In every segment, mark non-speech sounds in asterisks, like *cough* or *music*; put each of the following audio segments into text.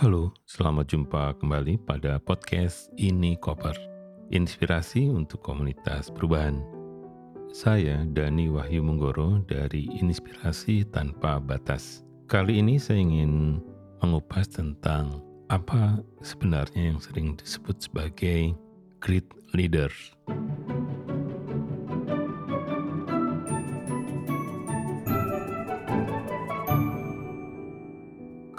Halo, selamat jumpa kembali pada podcast Ini Koper, inspirasi untuk komunitas perubahan. Saya Dani Wahyu Munggoro dari Inspirasi Tanpa Batas. Kali ini saya ingin mengupas tentang apa sebenarnya yang sering disebut sebagai great leader.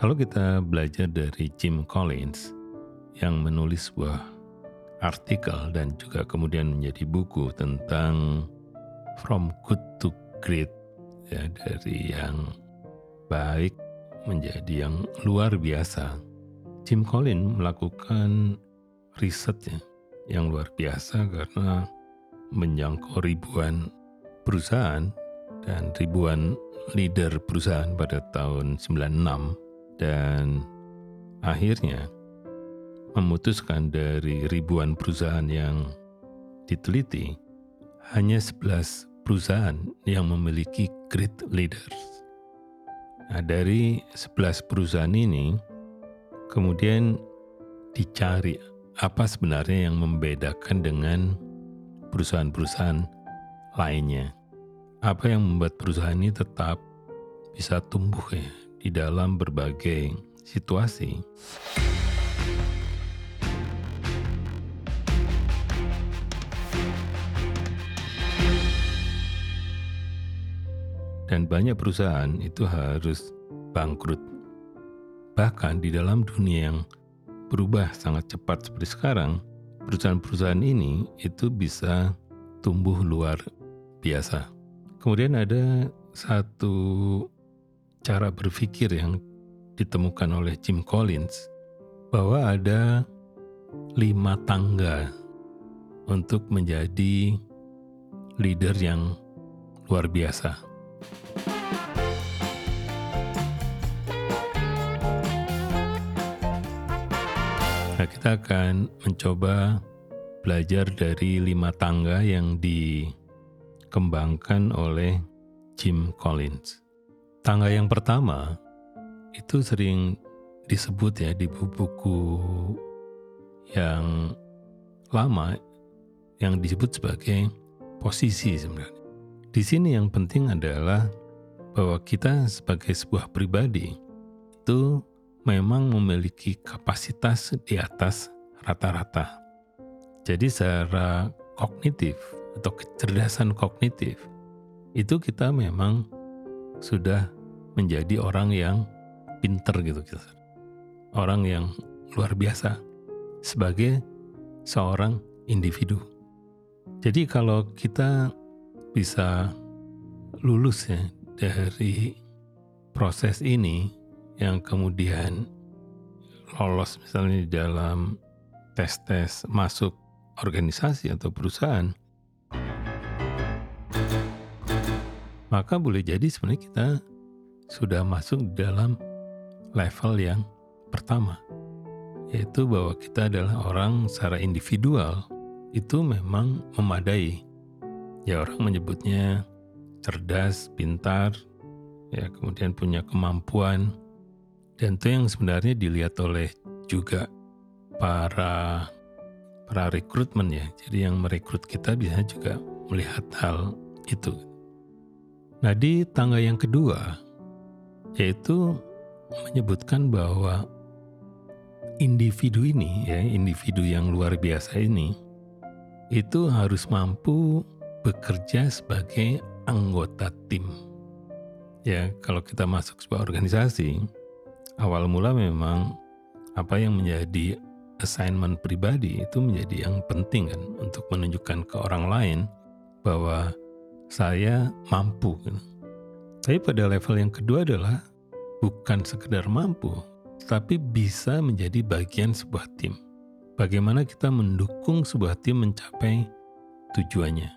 Kalau kita belajar dari Jim Collins yang menulis sebuah artikel dan juga kemudian menjadi buku tentang From Good to Great ya dari yang baik menjadi yang luar biasa. Jim Collins melakukan riset ya, yang luar biasa karena menjangkau ribuan perusahaan dan ribuan leader perusahaan pada tahun 96 dan akhirnya memutuskan dari ribuan perusahaan yang diteliti, hanya 11 perusahaan yang memiliki great leaders. Nah, dari 11 perusahaan ini, kemudian dicari apa sebenarnya yang membedakan dengan perusahaan-perusahaan lainnya. Apa yang membuat perusahaan ini tetap bisa tumbuh ya di dalam berbagai situasi. Dan banyak perusahaan itu harus bangkrut. Bahkan di dalam dunia yang berubah sangat cepat seperti sekarang, perusahaan-perusahaan ini itu bisa tumbuh luar biasa. Kemudian ada satu cara berpikir yang ditemukan oleh Jim Collins bahwa ada lima tangga untuk menjadi leader yang luar biasa. Nah, kita akan mencoba belajar dari lima tangga yang dikembangkan oleh Jim Collins. Tangga yang pertama itu sering disebut ya di buku-buku yang lama yang disebut sebagai posisi sebenarnya. Di sini yang penting adalah bahwa kita sebagai sebuah pribadi itu memang memiliki kapasitas di atas rata-rata. Jadi secara kognitif atau kecerdasan kognitif itu kita memang sudah menjadi orang yang pinter gitu gitu. Orang yang luar biasa sebagai seorang individu. Jadi kalau kita bisa lulus ya dari proses ini yang kemudian lolos misalnya di dalam tes-tes masuk organisasi atau perusahaan, maka boleh jadi sebenarnya kita sudah masuk dalam level yang pertama, yaitu bahwa kita adalah orang secara individual itu memang memadai. Ya orang menyebutnya cerdas, pintar, ya kemudian punya kemampuan, dan itu yang sebenarnya dilihat oleh juga para para rekrutmen ya. Jadi yang merekrut kita bisa juga melihat hal itu. Nah di tangga yang kedua, yaitu menyebutkan bahwa individu ini, ya individu yang luar biasa ini, itu harus mampu bekerja sebagai anggota tim. Ya, kalau kita masuk sebuah organisasi, awal mula memang apa yang menjadi assignment pribadi itu menjadi yang penting kan untuk menunjukkan ke orang lain bahwa saya mampu. Gitu. Tapi pada level yang kedua adalah bukan sekedar mampu, tapi bisa menjadi bagian sebuah tim. Bagaimana kita mendukung sebuah tim mencapai tujuannya.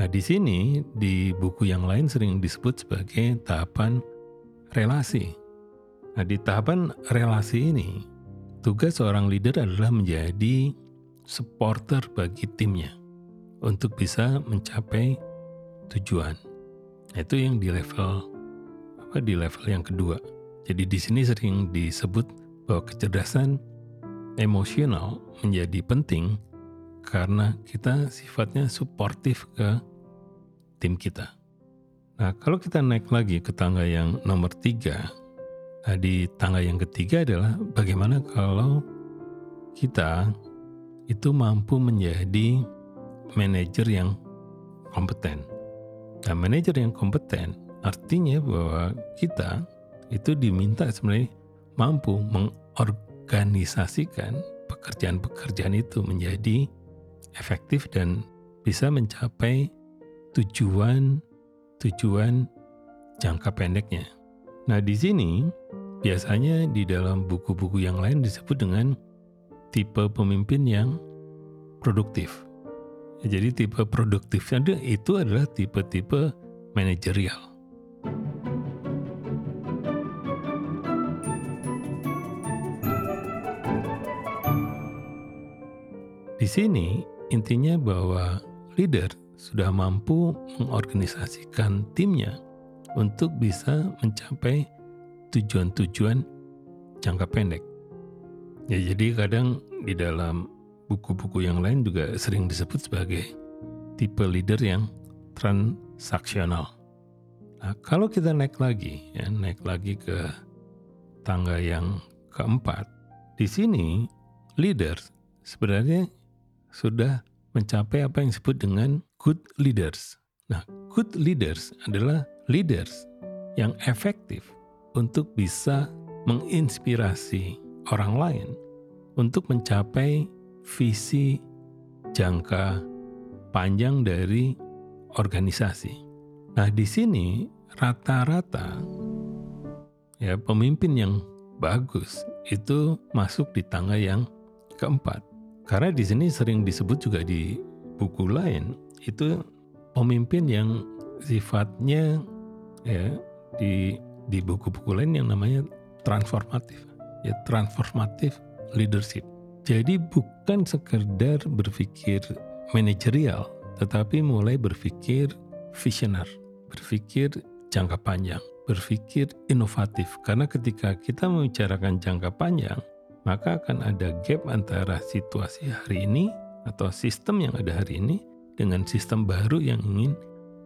Nah, di sini di buku yang lain sering disebut sebagai tahapan relasi. Nah, di tahapan relasi ini, tugas seorang leader adalah menjadi supporter bagi timnya untuk bisa mencapai tujuan. Itu yang di level apa di level yang kedua. Jadi di sini sering disebut bahwa kecerdasan emosional menjadi penting karena kita sifatnya suportif ke tim kita. Nah, kalau kita naik lagi ke tangga yang nomor tiga, nah di tangga yang ketiga adalah bagaimana kalau kita itu mampu menjadi manajer yang kompeten. Nah, manajer yang kompeten artinya bahwa kita itu diminta sebenarnya mampu mengorganisasikan pekerjaan-pekerjaan itu menjadi efektif dan bisa mencapai tujuan-tujuan jangka pendeknya. Nah, di sini biasanya di dalam buku-buku yang lain disebut dengan tipe pemimpin yang produktif. Jadi tipe produktifnya itu adalah tipe-tipe manajerial. Di sini intinya bahwa leader sudah mampu mengorganisasikan timnya untuk bisa mencapai tujuan-tujuan jangka pendek. Ya jadi kadang di dalam buku-buku yang lain juga sering disebut sebagai tipe leader yang transaksional. Nah, kalau kita naik lagi, ya, naik lagi ke tangga yang keempat, di sini leader sebenarnya sudah mencapai apa yang disebut dengan good leaders. Nah, good leaders adalah leaders yang efektif untuk bisa menginspirasi orang lain untuk mencapai visi jangka panjang dari organisasi. Nah, di sini rata-rata ya pemimpin yang bagus itu masuk di tangga yang keempat. Karena di sini sering disebut juga di buku lain itu pemimpin yang sifatnya ya di di buku-buku lain yang namanya transformatif ya transformatif leadership jadi bukan sekedar berpikir manajerial, tetapi mulai berpikir visioner, berpikir jangka panjang, berpikir inovatif. Karena ketika kita membicarakan jangka panjang, maka akan ada gap antara situasi hari ini atau sistem yang ada hari ini dengan sistem baru yang ingin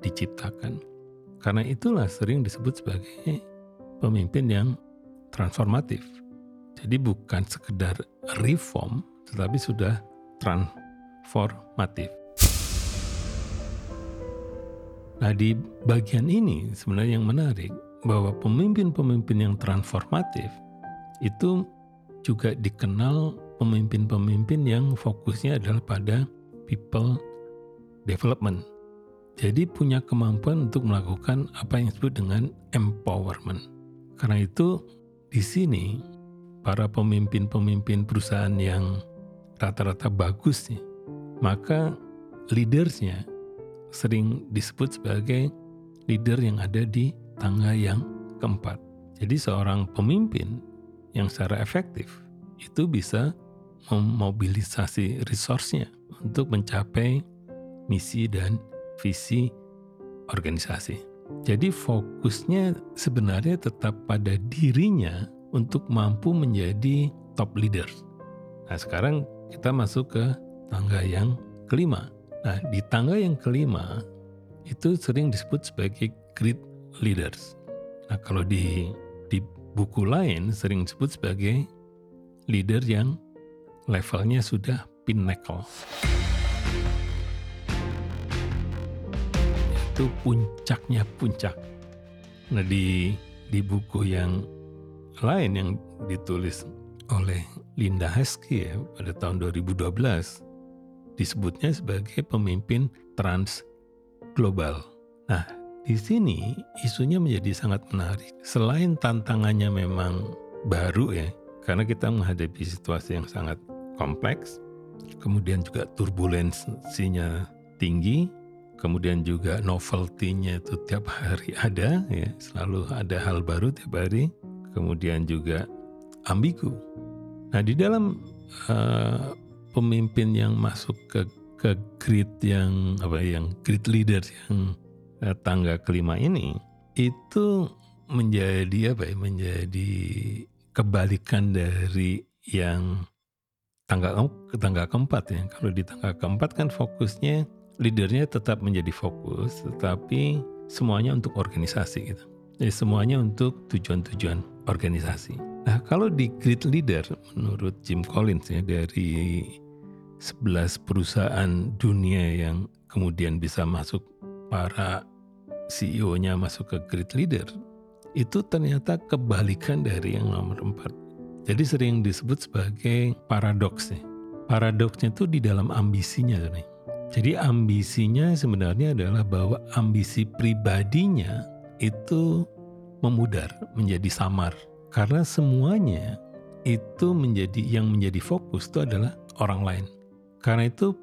diciptakan. Karena itulah sering disebut sebagai pemimpin yang transformatif. Jadi bukan sekedar reform, tetapi sudah transformatif. Nah di bagian ini sebenarnya yang menarik bahwa pemimpin-pemimpin yang transformatif itu juga dikenal pemimpin-pemimpin yang fokusnya adalah pada people development. Jadi punya kemampuan untuk melakukan apa yang disebut dengan empowerment. Karena itu di sini para pemimpin-pemimpin perusahaan yang rata-rata bagus nih, maka leadersnya sering disebut sebagai leader yang ada di tangga yang keempat. Jadi seorang pemimpin yang secara efektif itu bisa memobilisasi resource-nya untuk mencapai misi dan visi organisasi. Jadi fokusnya sebenarnya tetap pada dirinya untuk mampu menjadi top leader. Nah, sekarang kita masuk ke tangga yang kelima. Nah, di tangga yang kelima itu sering disebut sebagai great leaders. Nah, kalau di di buku lain sering disebut sebagai leader yang levelnya sudah pinnacle. Itu puncaknya puncak. Nah, di di buku yang lain yang ditulis oleh Linda Heskey ya, pada tahun 2012 disebutnya sebagai pemimpin trans global. Nah, di sini isunya menjadi sangat menarik. Selain tantangannya memang baru ya, karena kita menghadapi situasi yang sangat kompleks, kemudian juga turbulensinya tinggi, kemudian juga novelty-nya itu tiap hari ada ya, selalu ada hal baru tiap hari. Kemudian juga ambigu. Nah, di dalam uh, pemimpin yang masuk ke ke grid yang apa yang grid leader yang eh, tangga kelima ini itu menjadi apa ya menjadi kebalikan dari yang tangga tangga keempat ya. Kalau di tangga keempat kan fokusnya leadernya tetap menjadi fokus tetapi semuanya untuk organisasi gitu jadi semuanya untuk tujuan-tujuan organisasi nah kalau di grid leader menurut Jim Collins ya dari 11 perusahaan dunia yang kemudian bisa masuk para CEO-nya masuk ke grid leader itu ternyata kebalikan dari yang nomor 4. Jadi sering disebut sebagai paradoks nih. Paradoksnya itu di dalam ambisinya nih. Jadi ambisinya sebenarnya adalah bahwa ambisi pribadinya itu memudar, menjadi samar. Karena semuanya itu menjadi yang menjadi fokus itu adalah orang lain. Karena itu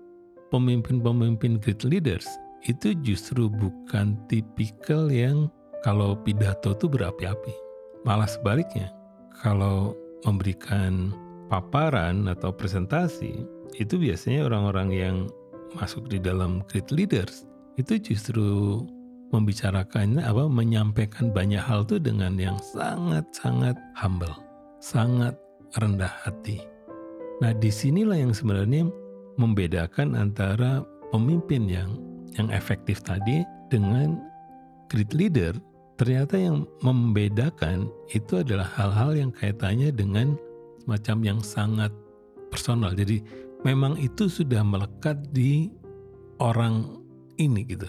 pemimpin-pemimpin great leaders itu justru bukan tipikal yang kalau pidato itu berapi-api. Malah sebaliknya, kalau memberikan paparan atau presentasi, itu biasanya orang-orang yang masuk di dalam great leaders itu justru membicarakannya apa menyampaikan banyak hal itu dengan yang sangat-sangat humble, sangat rendah hati. Nah, di sinilah yang sebenarnya membedakan antara pemimpin yang yang efektif tadi dengan great leader ternyata yang membedakan itu adalah hal-hal yang kaitannya dengan macam yang sangat personal. Jadi memang itu sudah melekat di orang ini gitu.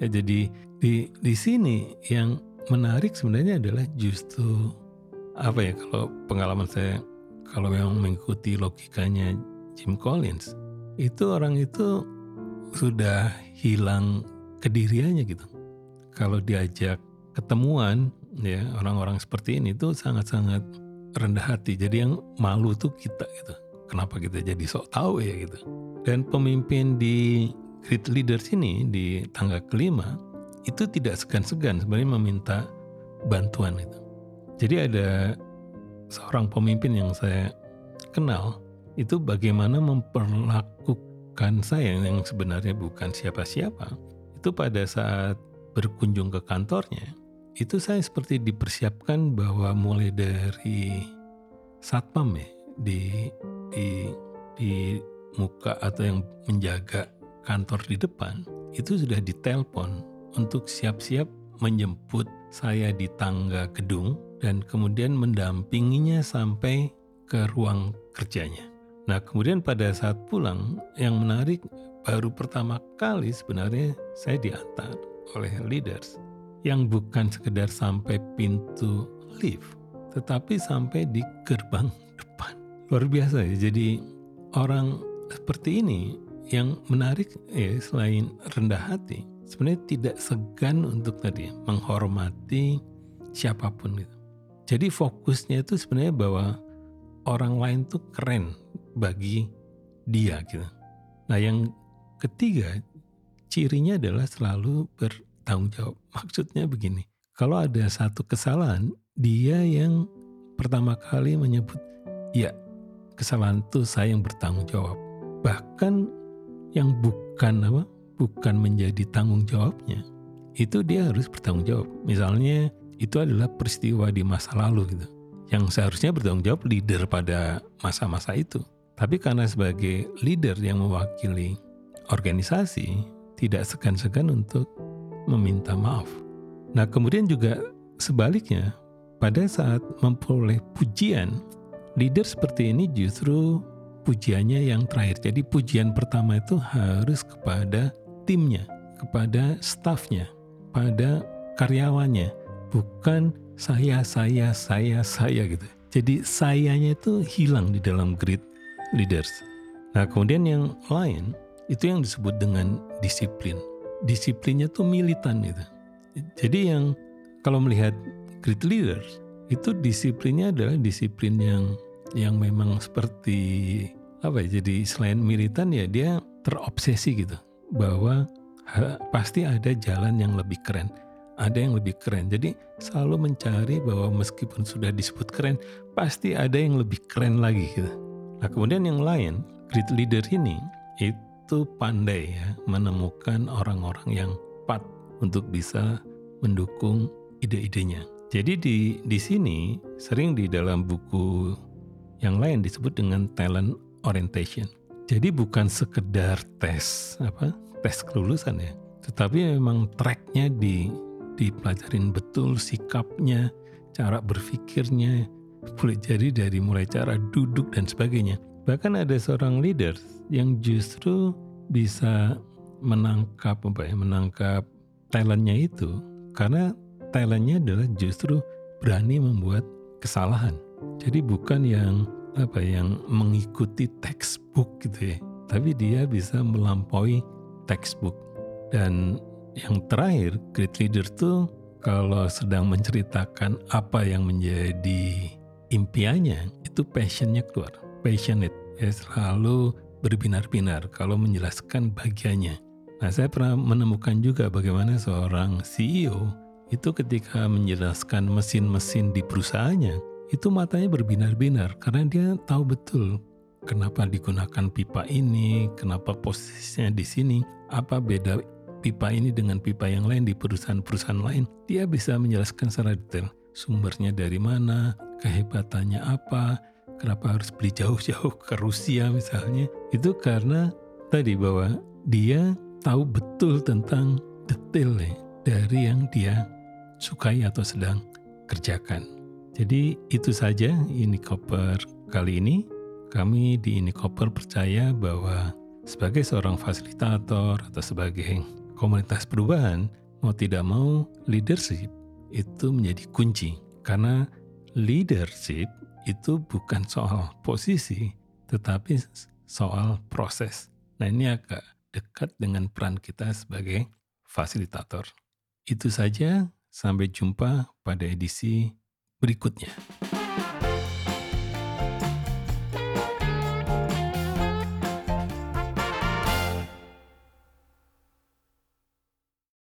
Ya, jadi di di sini yang menarik sebenarnya adalah justru apa ya kalau pengalaman saya kalau memang mengikuti logikanya Jim Collins itu orang itu sudah hilang kediriannya gitu. Kalau diajak ketemuan ya orang-orang seperti ini tuh sangat-sangat rendah hati. Jadi yang malu tuh kita gitu. Kenapa kita jadi sok tahu ya gitu. Dan pemimpin di Great Leaders ini di tangga kelima itu tidak segan-segan sebenarnya meminta bantuan itu. Jadi ada seorang pemimpin yang saya kenal itu bagaimana memperlakukan saya yang sebenarnya bukan siapa-siapa. Itu pada saat berkunjung ke kantornya, itu saya seperti dipersiapkan bahwa mulai dari satpam ya di di di muka atau yang menjaga kantor di depan itu sudah ditelepon untuk siap-siap menjemput saya di tangga gedung dan kemudian mendampinginya sampai ke ruang kerjanya. Nah kemudian pada saat pulang yang menarik baru pertama kali sebenarnya saya diantar oleh leaders yang bukan sekedar sampai pintu lift tetapi sampai di gerbang *laughs* depan. Luar biasa ya jadi orang seperti ini yang menarik ya selain rendah hati sebenarnya tidak segan untuk tadi menghormati siapa pun gitu. Jadi fokusnya itu sebenarnya bahwa orang lain tuh keren bagi dia gitu. Nah yang ketiga cirinya adalah selalu bertanggung jawab. Maksudnya begini, kalau ada satu kesalahan, dia yang pertama kali menyebut, ya kesalahan itu saya yang bertanggung jawab. Bahkan yang bukan apa, bukan menjadi tanggung jawabnya, itu dia harus bertanggung jawab. Misalnya itu adalah peristiwa di masa lalu gitu, yang seharusnya bertanggung jawab leader pada masa-masa itu. Tapi karena sebagai leader yang mewakili organisasi, tidak segan-segan untuk meminta maaf. Nah kemudian juga sebaliknya, pada saat memperoleh pujian, leader seperti ini justru pujiannya yang terakhir. Jadi pujian pertama itu harus kepada timnya, kepada staffnya, pada karyawannya, bukan saya, saya, saya, saya gitu. Jadi sayanya itu hilang di dalam grid leaders. Nah, kemudian yang lain itu yang disebut dengan disiplin. Disiplinnya tuh militan itu. Jadi yang kalau melihat great leaders itu disiplinnya adalah disiplin yang yang memang seperti apa ya? Jadi selain militan ya dia terobsesi gitu bahwa ha, pasti ada jalan yang lebih keren, ada yang lebih keren. Jadi selalu mencari bahwa meskipun sudah disebut keren, pasti ada yang lebih keren lagi gitu. Nah kemudian yang lain great leader ini itu pandai ya menemukan orang-orang yang pat untuk bisa mendukung ide-idenya. Jadi di di sini sering di dalam buku yang lain disebut dengan talent orientation. Jadi bukan sekedar tes apa tes kelulusan ya, tetapi memang tracknya di dipelajarin betul sikapnya, cara berpikirnya, boleh jadi dari mulai cara duduk dan sebagainya. Bahkan ada seorang leader yang justru bisa menangkap apa ya, menangkap talentnya itu karena talentnya adalah justru berani membuat kesalahan. Jadi bukan yang apa yang mengikuti textbook gitu ya, tapi dia bisa melampaui textbook. Dan yang terakhir, great leader tuh kalau sedang menceritakan apa yang menjadi impiannya, itu passionnya keluar. Passionate, ya selalu berbinar-binar kalau menjelaskan bagiannya. Nah, saya pernah menemukan juga bagaimana seorang CEO itu ketika menjelaskan mesin-mesin di perusahaannya, itu matanya berbinar-binar karena dia tahu betul kenapa digunakan pipa ini, kenapa posisinya di sini, apa beda pipa ini dengan pipa yang lain di perusahaan-perusahaan lain. Dia bisa menjelaskan secara detail sumbernya dari mana, kehebatannya apa, kenapa harus beli jauh-jauh ke Rusia misalnya. Itu karena tadi bahwa dia tahu betul tentang detail dari yang dia sukai atau sedang kerjakan. Jadi itu saja ini koper kali ini. Kami di ini koper percaya bahwa sebagai seorang fasilitator atau sebagai komunitas perubahan, mau tidak mau leadership itu menjadi kunci. Karena leadership itu bukan soal posisi, tetapi soal proses. Nah ini agak dekat dengan peran kita sebagai fasilitator. Itu saja, sampai jumpa pada edisi berikutnya.